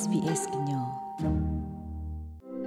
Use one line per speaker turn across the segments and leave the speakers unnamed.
SBS ညော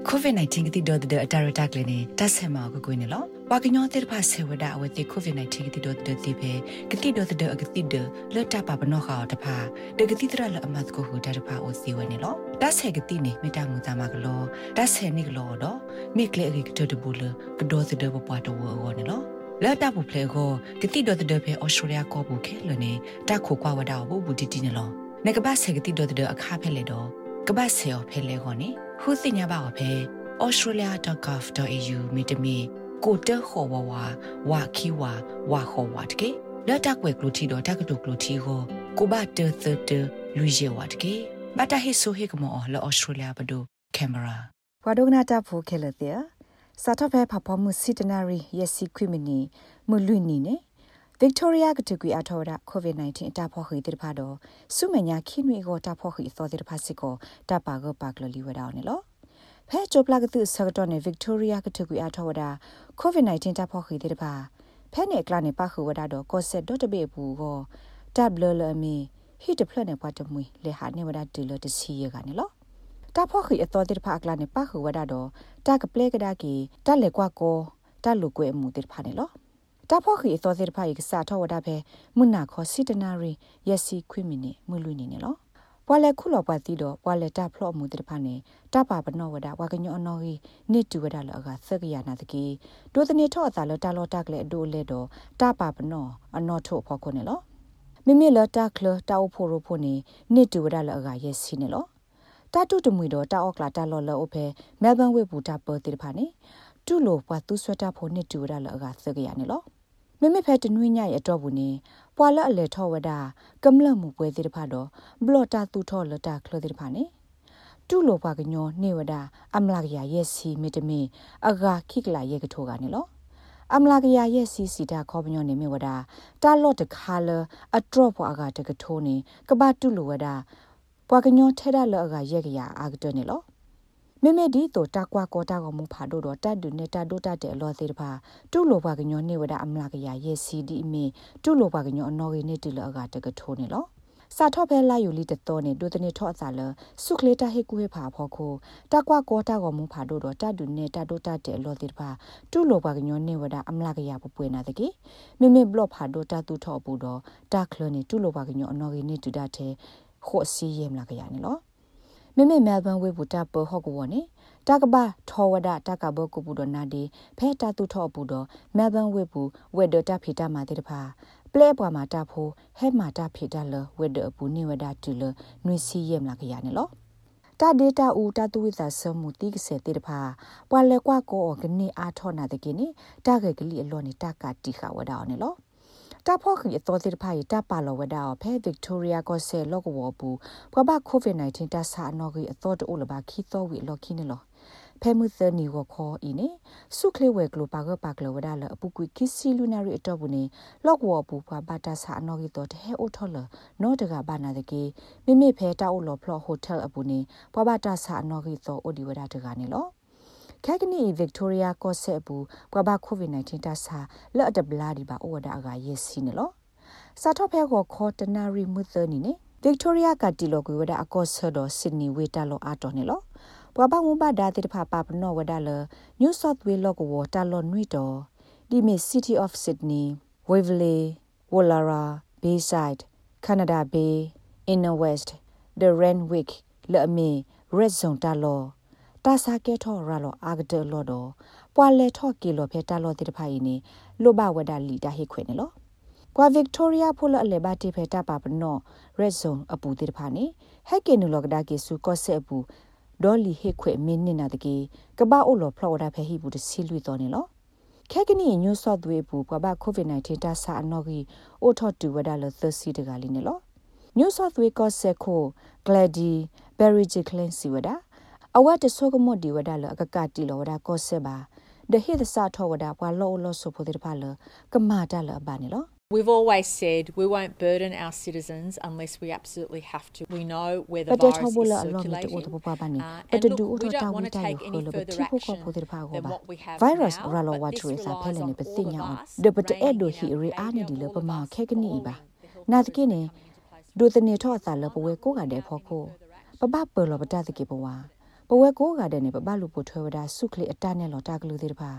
COVID-19 ကတိတော့တဲ့အတာရတာကလေးနဲ့တတ်ဆင်မှာကိုကိုနေလောဝါကညောတဲ့ဖာဆေဝဒအဝတိ COVID-19 ကတိတော့တဲ့တိပဲကတိတော့တဲ့အကတိတဲ့လက်တာပါဘနောခါတဖာတကတိတရလအမတ်ကိုဟူတာတဖာအိုစီဝနေလောတတ်ဆေကတိနေမိတာမူတာမကလောတတ်ဆေနိကလောတော့မိကလေအကတိတဘူလကတော့တဲ့ဘပွားတော့ဝနေလောလက်တာဘူးဖလေကိုကတိတော့တဲ့ပဲဩစတြေးလျကောဘူးခဲလနေတခုကွာဝဒါဘူးဘူးတီတီနေလောနေကပတ်ဆေကတိတော့တဲ့အခါဖဲလေတော့ ကပတ်ဆေော်ဖဲလေခေါနေဟူသိညာပါဖဲ australia.gov.au မိတမီကိုတခေါ်ဝဝဝခီဝဝခေါ်ဝတကေလက်တက်ွယ်ကလူတီတော့တက်ကတုကလူတီကိုကိုဘတသတလူရဲဝတကေဘတာဟိဆိုဟေကမောလော australia ဘဒိုကင်မရာ
ဝါဒုကနာတာဖိုခဲလတဲ့စာထဖဲဖဖမှုစီတနာရီယစီခွိမနီမလွိနီနေ Victoria ကတကွေအထော်ဒါ COVID-19 အတာဖော်ခိတဲ့ဖာတော့စုမညာခိနွေကိုတာဖော်ခိသောတဲ့ဖာစစ်ကိုတပါကပါကလလီဝဒါနေလောဖဲချိုပလာကတုဆကတော့နေ Victoria ကတကွေအထော်ဒါ COVID-19 တာဖော်ခိတဲ့ဖာဖဲနေကလာနေပါခုဝဒါတော့ကောဆက်ဒတ်တဘေဘူးကိုတပ်လလမီဟီတဖလနေပတ်တမွေလေဟာနေဝဒါတူလတစီရကနေလောတာဖော်ခိအတော်တဲ့ဖာကလာနေပါခုဝဒါတော့တာကပလေကဒါကီတက်လေကွာကိုတက်လူကွေမှုတဲ့ဖာနေလော တာဖောခီသောစေတဖိုင်ကစားထောဝဒဖဲမွနာခောစီတနာရီယစီခွိမီနေမွလူနေနေလောပွာလဲခုလောပွားတီတော့ပွာလဲတာဖလော့မှုတဲ့ဖာနေတာပါပနောဝဒဝါကညောအနော်ဟီနိတူဝဒလောကသက်ကရနာတကီဒိုတနေထော့အသာလောတာလောတာကလေအဒိုလဲတော့တာပါပနောအနော်ထုတ်ဖော်ခုနေလောမိမိလတာကလတာအဖို့ရဖို့နေနိတူဝဒလောကယစီနေလောတာတုတမွေတော့တာအော့ကလာတာလော်လော်အဖဲမဲလ်ဘန်ဝေဘူတာပေါ်တိဖာနေတူလိုပွားသူဆွတ်တာဖို့နိတူဝဒလောကသက်ကရနေလော မမေဖဲတနွေးညရဲ့အတော့ဘူးနေပွာလအလေထောဝဒကမလမှုပွဲသေးတဖာတော့ဘလော့တာသူထောလတာခလသေးတဖာနေတူလိုပါကညောနေဝဒအမလာကရရဲ့စီမီတမင်အဂါခိကလာရဲ့ကထိုးကနေလောအမလာကရရဲ့စီစီတာခေါပညောနေမြဝဒတာလော့တခါလအဒရော့ပွားကတကထိုးနေကဘာတူလိုဝဒပွာကညောထဲရလောကရဲ့ကရအာကတနေလော မေမေဒီတိုတာကွာကောတာကမူဖာဒိုတော့တတ်ဒူနေတာဒိုတတ်တဲ့အလောသေးတပါတူလိုပါကညောနေဝဒအမလာကရရဲ့စီဒီအမီတူလိုပါကညောအနော်ကြီးနေတူလောကတကထိုးနေလောစာထော့ဖဲလာယူလီတတော်နေဒိုတနေထော့အစာလစုခလေတာဟေကူဟေဖာဖောခိုတကွာကောတာကမူဖာဒိုတော့တတ်ဒူနေတာဒိုတတ်တဲ့အလောသေးတပါတူလိုပါကညောနေဝဒအမလာကရပပွေနာတကေမေမေဘလော့ဖာဒိုတာတူထော့ပူတော့တာခလနေတူလိုပါကညောအနော်ကြီးနေတူတတ်တဲ့ခို့စီရဲမလာကရနေလော မေမေမဲလ်ဘန်ဝေဘူတာပဟော့ကဝနေတကဘာထောဝဒတကဘကုပူဒနာဒီဖဲတာတုထောပူဒမဲလ်ဘန်ဝေဘူဝေဒတာဖီတာမာတေတဖာပလဲပွားမာတာဖိုဟဲမာတာဖီတာလဝေဒပူနိဝဒတူလနွေစီယမ်လာခရနေလောတာဒေတာဦးတာတူဝိသာဆမှုတိကစေတေတဖာပွာလဲကွာကောကနေအားထောနာတကိနေတာဂေကလီအလောနေတာကတိခဝဒါအောင်နေလော တာဖောခီအတော်တိဖိုင်တာပါလောဝဒါဖဲဗစ်တိုးရီယာကိုဆဲလော့ကဝဘူးဘဘကိုဗစ် -19 တာဆာနော်ကြီးအတော်တိုးလဘာခီတော်ဝီလော်ခီနေလောဖဲမှုသနီဝခေါ်ဤနေစုခလေဝဲကလိုပါကပါကလဝဒါလအပူကွီခီစီလူနာရီအတော့ဘူးနေလော့ဝဘူးပွားဘာတာဆာနော်ကြီးတော့တဲအိုထော်လနော်တကဘာနာတကေမိမိဖဲတာအိုလော်ဖလော့ဟိုတယ်အပူနေပွားဘာတာဆာနော်ကြီးတော့အိုဒီဝဒါတကနေလော ခက်ကနီဗစ်တိုးရီယာကောဆက်ဘူးကဘာကိုဗစ် -19 တာစာလော့တဘလာဒီပါအိုဝဒါကယက်စီနေလောစာတော့ဖဲကိုခေါ်တနာရီမူသနီနေဗစ်တိုးရီယာကတီလိုကွေဝဒါအကောဆဒိုဆစ်နီဝေတာလိုအာတော်နေလောဘွာဘဝဘဒါတိတဖာပါပနောဝဒါလ New South Wales လောကဝတာလွန်နွီတော်ဒီမီ City of Sydney Waverley Woollahra Bayside Canada Bay Inner West the Randwick လအမီ Red Zone တာလော တာစာကဲထော်ရလောအာဂဒလောတော့ပွာလဲထော်ကီလောဖဲတာလောတိတဖိုင်နေလိုဘဝဒလီတာဟိခွေနေလောကွာဗစ်တိုးရီယာဖိုလအလေဘာတိဖဲတာပါပနော red zone အပူတိတဖာနေဟက်ကင်နူလောကဒါကေစုကော့ဆက်အပူဒေါ်လီဟိခွေမင်းနေတာတကေကဘာအိုလောဖလော်ဒါဖဲဟိဘူးတစီလွီတော်နေလောခဲကနီညူဆော့သွေးဘူးကဘာကိုဗစ် -19 တာဆာအနော်ကြီးအိုထော်တူဝဒါလသစီတကလေးနေလောညူဆော့သွေးကော့ဆက်ခိုဂ လဒီဘယ်ရီဂျီကလင်စီဝဒါအဝတ်တဆုကမော့ဒီဝဒါလအကကတီလောဝဒါကောဆေဘာဒဟိဒစာထောဝဒါဘွာလောလောဆိုဖိုဒီဖာလကမာတာလဘာနီလော
We've always said we won't burden our citizens unless we absolutely have to. We know where the virus is circulating. Uh, and look, we don't want to take any further action than what we have
virus
now,
ralo
but
wa
this
chue sa
relies
phele
on
ne
all
petinya
of
on
us
de pet e
reining
do
in
hi ri a ne di le
all
pa
of
ma
us
khe kni ba
performing the health
na
and
de ke ne
safety
do
measures
de ne tho sa le pwe ko ga de pho ko ပပပလောပတတကေဘဝ ပဝဲကိုကတဲ့နေပပလူပိုထွဲဝဒဆုခလီအတနဲ့လောတာကလူသေးတပါ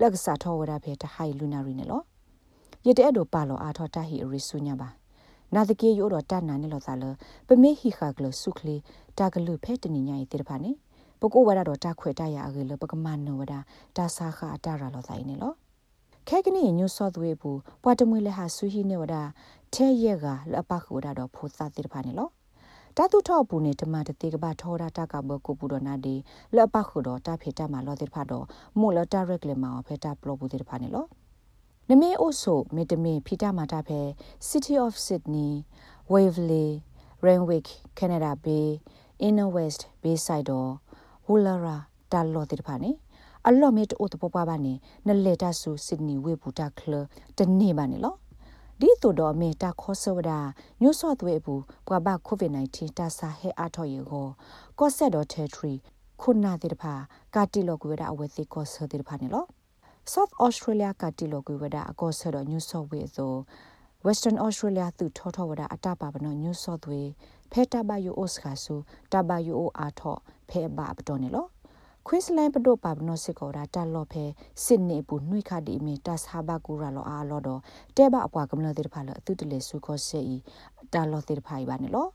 လက်ကစားထောဝဒဖေတဟိုင်လူနာရီနေလောရတဲ့တော့ပါလောအာထောတာဟီရီဆုညာပါနာတကေရိုတော့တနာနဲ့လောသာလပမေဟီခါကလဆုခလီတာကလူဖဲတနိညာရီတေတဖာနေပကိုဝရတော့တာခွေတရအကေလပကမနဝဒတာစာခအတရလောသာနေလောခဲကနီညုဆော့သွေးဘူးပွားတမွေးလဲဟာဆူဟီနေဝဒထဲရက်ကလပခုဝဒတော့ဖိုသတေတဖာနေလော တာတုထောပူနေတမတတိကဘာထောရတာကဘကိုပူဒနာဒီလပခုတော့တာဖေတမလောတေတဖာတော့မို့လတာရက်လေမောဖေတာပလောပူတေတဖာနေလောနမေအိုဆိုမေတမေဖီတာမာတာဖဲ City of Sydney Waverley Randwick Canada Bay Inner West Bayside တော့ Woollera တာလောတိတဖာနေအလော့မေတိုတပပပါနေနလေတာဆူ Sydney ဝေပူတာကလတနေပါနေလော ဒီတို့တော့မေတာခောဆဝဒညိုဆော့သွေးဘူးပွာဘကိုဗစ် -19 တာစာဟဲအားထော်ရေကိုကော့ဆက်တော့ territory ခုနာတိတဖာကာတီလောကွေဒအဝဲသိကောဆတိတဖာနေလော South Australia ကတိလောကွေဝဒအကောဆတော့ New South Wales ဆို Western Australia သူထောထောဝဒအတပါပနော New South Wales ဖဲတဘယူအိုစခါဆူတဘယူအိုအာထောဖဲဘာပတော်နေလော Queensland ပဒိုပါဘနောစစ်ကောရာတလော့ဖဲစစ်နေပူနှွိခဒီမီတတ်ဟာဘကူရာလောအာလောတော့တဲဘအပွားကမလတဲ့ဖာလအတုတလေဆူခောဆေဤတလော့တဲ့ဖိုင်ပါနေလော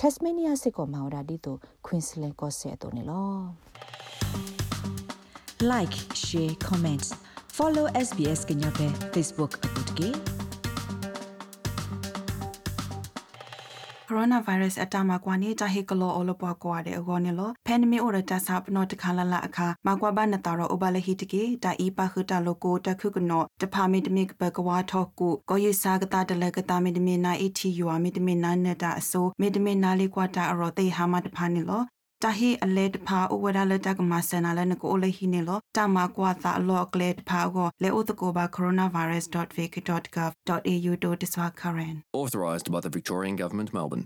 Tasmania စစ်ကောမာဝဒါဒီတို Queensland ကောဆေတိုနေလော
like share comment follow SBS kenya pe facebook akutke
coronavirus အတာမကွာနေတာဟေကလောအလပွားကွာတဲ့အကောနေလောဖဲနမီအိုရတာစာပနောတခါလလအခါမကွာဘနတာရောဥပလဟီတကေတာဤပါခတာလိုကိုတခုကနောတဖာမီတမီကပကဝါထောကုကိုယစာကတာတလကတာမီတမီနာအီတီယူအမီတမီနာနတာအစိုးမီတမီနာလေးကွာတာအရောတေဟာမတဖာနေလော တာဟီအလေတဖာဥဝဒါလတကမဆနာလနကိုလေဟီနေလောတာမကွာသာလောကလေတဖာကိုလေဥတကိုဘာ coronavirus.vic.gov.au တို့တဆွာ current
authorised by the Victorian Government Melbourne